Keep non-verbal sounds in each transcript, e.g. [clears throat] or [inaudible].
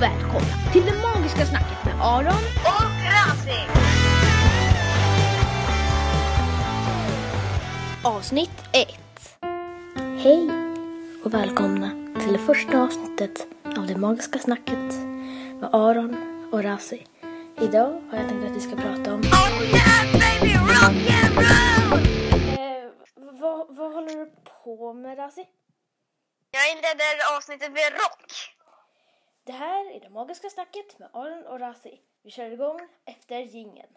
och välkomna till det magiska snacket med Aron. Och Razi! Avsnitt 1. Hej och välkomna till det första avsnittet av det magiska snacket med Aron och Razi. Idag har jag tänkt att vi ska prata om... Oh yeah baby rock'n'roll! Eh, vad, vad håller du på med Razi? Jag inleder avsnittet med rock. Det här är det magiska snacket med Aron och Razi. Vi kör igång efter jingeln.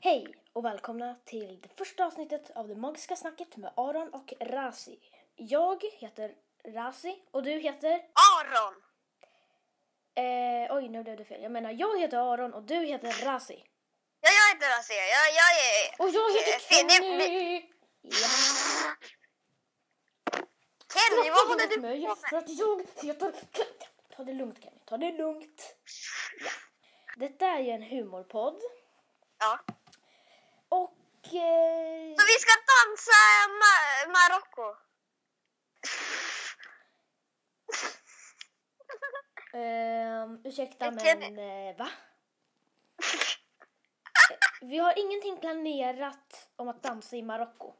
Hej och välkomna till det första avsnittet av det magiska snacket med Aron och Razi. Jag heter Razi och du heter... Aron. Eh, oj, nu blev det fel. Jag menar, jag heter Aron och du heter Razi. Ja, jag heter Razi. Jag, jag är... Och jag Eh, heter det- Kenny! Ja. Kenny, vad håller du mig på för att jag heter... Ta det lugnt Kenny, ta det lugnt. Ja. Detta är ju en humorpodd Ja. och... Eh, Så vi ska dansa ma- Marocko. ehm, ursäkta men eh, va? Vi har ingenting planerat om att dansa i Marocko.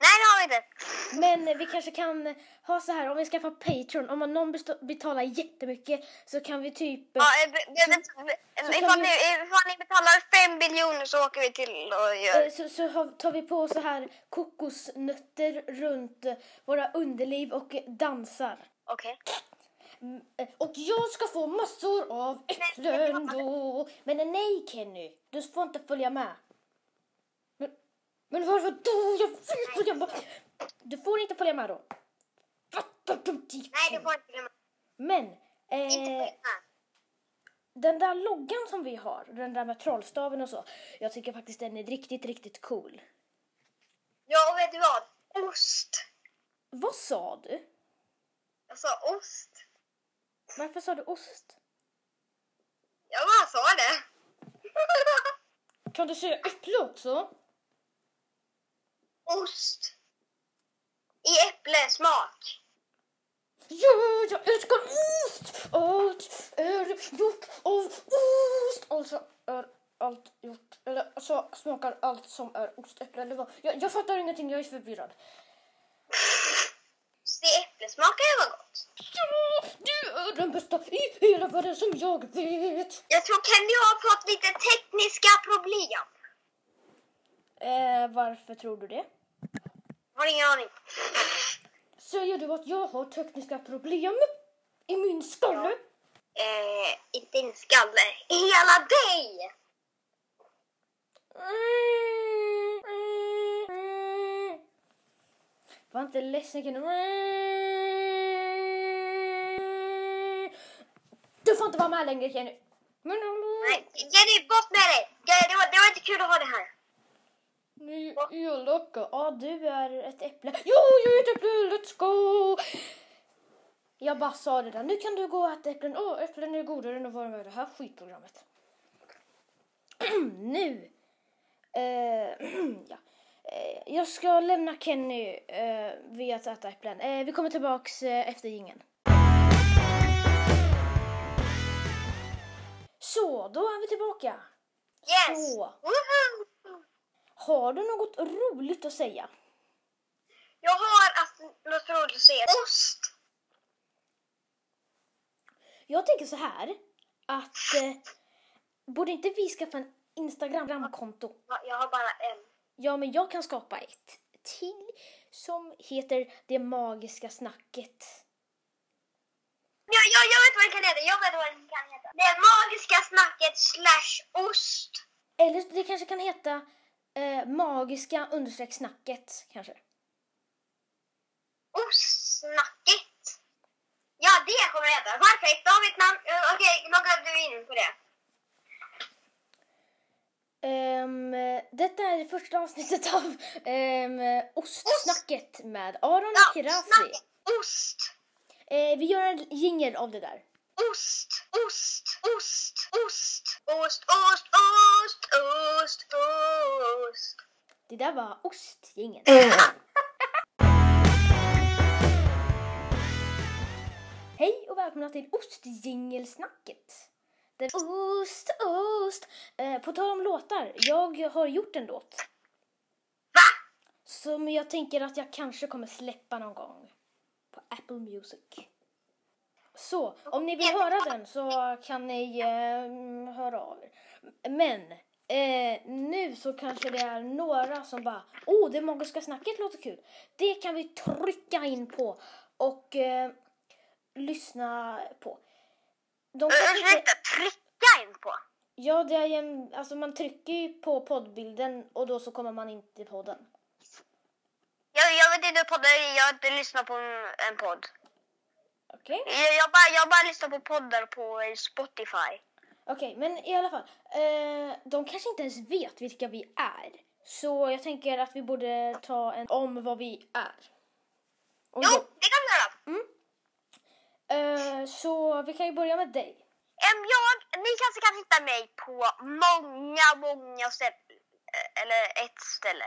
Nej, det har vi inte. Men eh, vi kanske kan ha så här, om vi skaffar Patreon, om någon betalar jättemycket så kan vi typ... eh, Ja, eh, ifall, kan ni, ifall ni betalar fem biljoner så åker vi till och gör... Eh, Så, så tar vi på så här kokosnötter runt eh, våra underliv och dansar. Okej. Mm, eh, Och jag ska få massor av äpplen då. Men eh, nej Kenny, du får inte följa med. Men, men varför då? Jag vill följa med. Du får inte följa med då. Fattar du? Nej, du får inte glömma. Men Inte eh, följa med. den där loggan som vi har, den där med trollstaven och så. Jag tycker faktiskt den är riktigt, riktigt cool. Ja, och vet du vad? Ost. Vad sa du? Jag sa ost. Varför sa du ost? Jag bara sa det. [laughs] Kan du säga äpple också? ost. I äpplesmak. Ja, jag älskar ost! Allt är gjort av ost! Alltså är allt gjort, eller så smakar allt som är ostäpple. Eller vad? Jag, jag fattar ingenting, jag är förvirrad. Det äpplesmakar vad gott. Ja, du är den bästa i hela världen som jag vet! Jag tror Kenny har fått lite tekniska problem. Eh, varför tror du det? Har ingen aning. Säger du att jag har tekniska problem i min skalle? Eh, inte din skalle. Hela dig! Var inte ledsen Kenny. Du får inte vara med längre Kenny. Nej, Jenny, bort med dig! Det, det, var, det var inte kul att ha det här. Är elaka. Ja, du är ett äpple. Jo, jag är ett äpple. Let's go! Jag bara sa det där. Nu kan du gå och äta äpplen. Åh, äpplen är godare än att vara med i det här skitprogrammet. [clears throat] nu. Eh, [clears throat] ja. Eh, jag ska lämna Kenny eh, vid att äta äpplen. Eh, vi kommer tillbaks eh, efter jingeln. Så, då är vi tillbaka. Yes! Så. Woohoo! Har du något roligt att säga? Jag har alltså något roligt att säga. Ost! Jag tänker så här att eh, borde inte vi skaffa en Instagram-konto? Ja, Jag har bara en. Ja, men jag kan skapa ett till som heter Det magiska snacket. Ja, ja, jag vet vad det kan heta. Jag vet vad det kan heta. Det magiska snacket slash ost. Eller det kanske kan heta eh, Magiska understreck snacket kanske. Ostsnacket. Ja, det kommer det heta. Perfekt, vi ett namn. Eh, Okej, loggar du in på det? Ehm, detta är det första avsnittet av um, Ostsnacket med Aron och Kirasi. snacket. Ost. Eh, vi gör en jingel av det där. Ost, ost, ost, ost, ost, ost, ost, ost, ost. Det där var ostjingeln. [laughs] välkomna till Ostjingelsnacket. Där ost, ost. Eh, på tal om låtar, jag har gjort en låt. Va? Som jag tänker att jag kanske kommer släppa någon gång. På Apple Music. Så, om ni vill höra den så kan ni eh, höra av er. Men eh, nu så kanske det är några som bara Åh, oh, det magiska snacket låter kul. Det kan vi trycka in på och eh, lyssna på. De kanske inte- Ursäkta, trycka in på. Ja, det är en, alltså man trycker ju på poddbilden och då så kommer man in till podden. Jag, jag vet inte poddar, jag har inte lyssnat på en podd. Okej? Jag, jag, bara, jag bara lyssnar på poddar på eh, Spotify. Okej, men i alla fall. Eh, de kanske inte ens vet vilka vi är. Så jag tänker att vi borde ta en om vad vi är. Och Jo, jag- det kan vi göra. eh, så vi kan ju börja med dig. Em, jag, ni kanske kan hitta mig på många, många ställen. Eh, Eller ett ställe.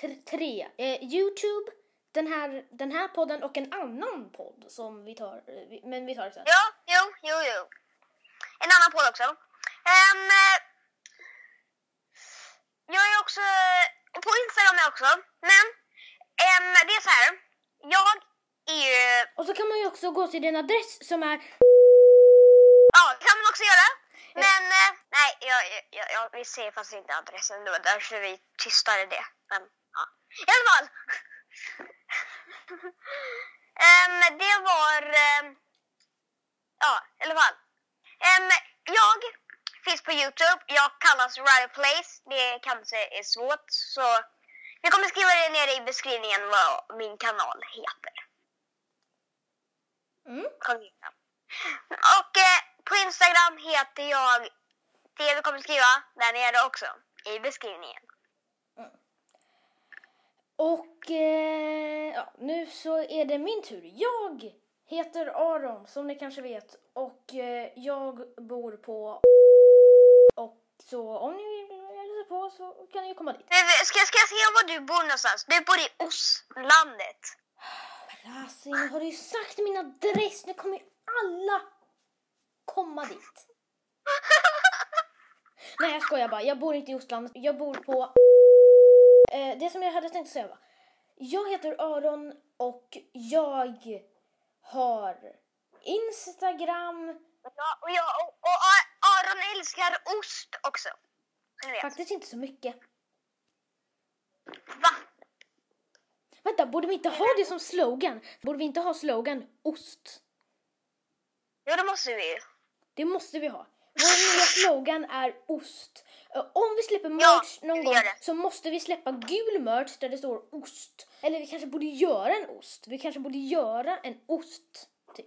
T- tre. Eh, Youtube, den här, den här podden och en annan podd som vi tar, eh, men vi tar det sen. Ja, jo, jo, jo. En annan podd också. Eh, jag är också på Instagram är jag också. Men em, det är så här. Jag är ju... Och så kan man ju också gå till din adress som är Ja, det kan man också göra. Men eh, nej, jag, jag, jag, vi ser fast inte adressen. Det var därför vi tystade det. Men ja. I alla fall. [laughs] [laughs] Em, det var... em, ja, i alla fall. Em, jag finns på Youtube. Jag kallas Riot Place. Det kanske är svårt. Så jag kommer skriva det nere i beskrivningen vad min kanal heter. mm. Och eh, på Instagram heter jag det vi kommer skriva där nere också i beskrivningen. Och eh, ja, nu så är det min tur. Jag heter Aron som ni kanske vet och eh, jag bor på och så om ni vill på så kan ni komma dit. Ska, ska jag se var du bor någonstans? Du bor i Ostlandet. Alltså, nu har du sagt min adress. Nu kommer ju alla komma dit. [laughs] Nej, jag skojar bara. Jag bor inte i Ostland. Jag bor på... Eh, det som jag hade tänkt säga var. Jag heter Aron och jag har Instagram. Ja, och, jag, och, och Aron älskar ost också. Faktiskt inte så mycket. Va? Vänta, borde vi inte ha det som slogan? Borde vi inte ha slogan ost? Jo, det måste vi. Det måste vi ha. Vår nya slogan är ost. Eh, Om vi släpper Ja, merch någon vi gång så måste vi släppa gul merch där det står ost. Eller vi kanske borde göra en ost. Vi kanske borde göra en ost, typ.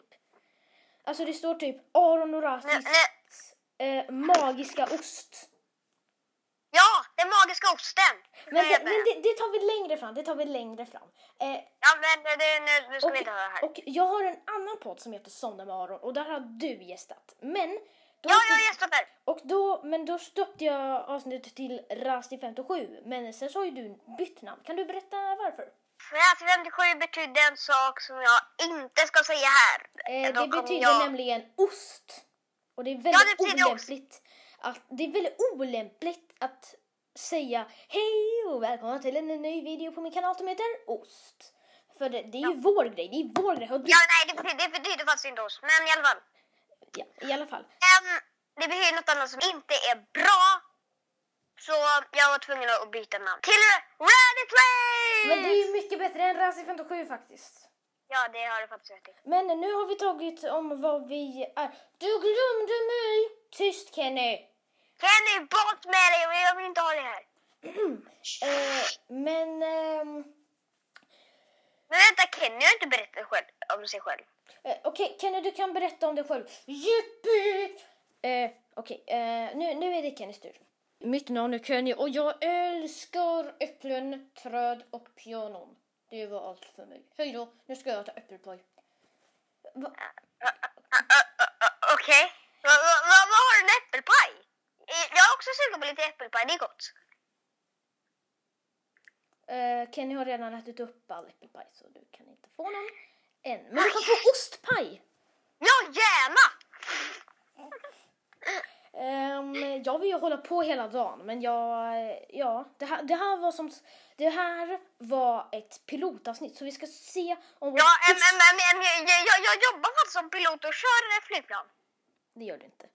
Alltså det står typ Aron och nu, eh, magiska ost. ja, den magiska osten. Men, det, men det, det tar vi längre fram. Det tar vi längre fram. Eh, Ja, men det, nu, ska vi inte höra här. och jag har en annan podd som heter Somna med Aron och där har du gästat. Men då Ja, jag har gästat där. Och då, men då stöpte jag avsnittet till Rasti 57. Men sen så har ju du bytt namn. Kan du berätta varför? Fräs 57 betydde en sak som jag inte ska säga här. Eh, det betyder jag... nämligen ost. Och det är Ja, väldigt det betyder ost. olämpligt. Att, det är väldigt olämpligt att säga hej och välkomna till en ny video på min kanal som heter Ost. För det, det är ju vår grej. Det är vår grej. Du, Ja, nej, det betyder, det betyder faktiskt inte ost. Men i alla fall. Ja, I alla fall. Ehm, det betyder något annat som inte är bra. Så jag var tvungen att byta namn till Ready Play! Men det är ju mycket bättre än Rasti 57 faktiskt. Ja, det har du faktiskt rätt i. Men nu har vi tagit om vad vi är. Du glömde mig! Tyst Kenny! Kenny, bort med dig! Jag vill inte ha det här. [clears throat] Eh, men... ehm, Men vänta, Kenny har inte berättat själv, om sig själv. Eh, Okej, Kenny du kan berätta om dig själv. Jippi! Eh, Okej, eh, nu, nu är det Kennys tur. Mitt namn är Kenny och jag älskar äpplen, träd och pianon. Det var allt för mig. Hej då, nu ska jag ta äppelpaj. Va? Okej. Vad va, va, vad har du en äppelpaj? Eh, Jag är också sugen på lite äppelpaj, det är gott. Eh, Kenny har redan ätit upp all äppelpaj så du kan inte få någon än. Men du kan få ostpaj! Ja, gärna! Ehm, jag vill ju hålla på hela dagen, men jag, ja, det här, det här var som, det här var ett pilotavsnitt, så vi ska se om Ja, em, em, em, jag, jag, jobbar faktiskt som pilot och kör flygplan. Det gör du inte.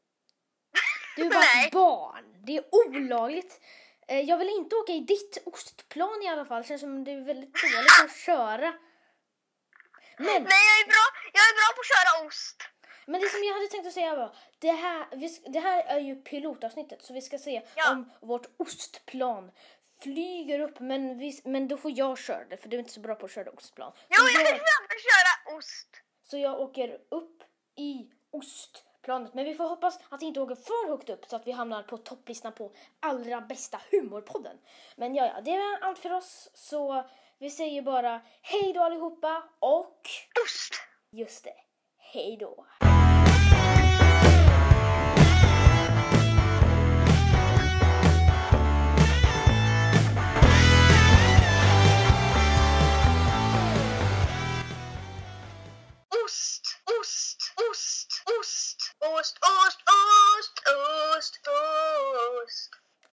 [laughs] Du är bara ett barn. Det är olagligt. Eh, Jag vill inte åka i ditt ostplan i alla fall. Det känns som det är väldigt dåligt att köra. Men, Nej, jag är bra, jag är bra på att köra ost. men det som jag hade tänkt att säga var, det här, vi, det här är ju pilotavsnittet så vi ska se Ja. om vårt ostplan flyger upp men, vi, men då får jag köra det för du är inte så bra på att köra ostplan. Jo, Så jag är bra på att köra ost. så jag åker upp i ostplanet men vi får hoppas att det inte åker för högt upp så att vi hamnar på topplistan på allra bästa humorpodden. Men ja, ja, det var allt för oss så vi säger bara hej då allihopa och... Dust! Just det. Hej då. Ost, ost, ost, ost, ost, ost.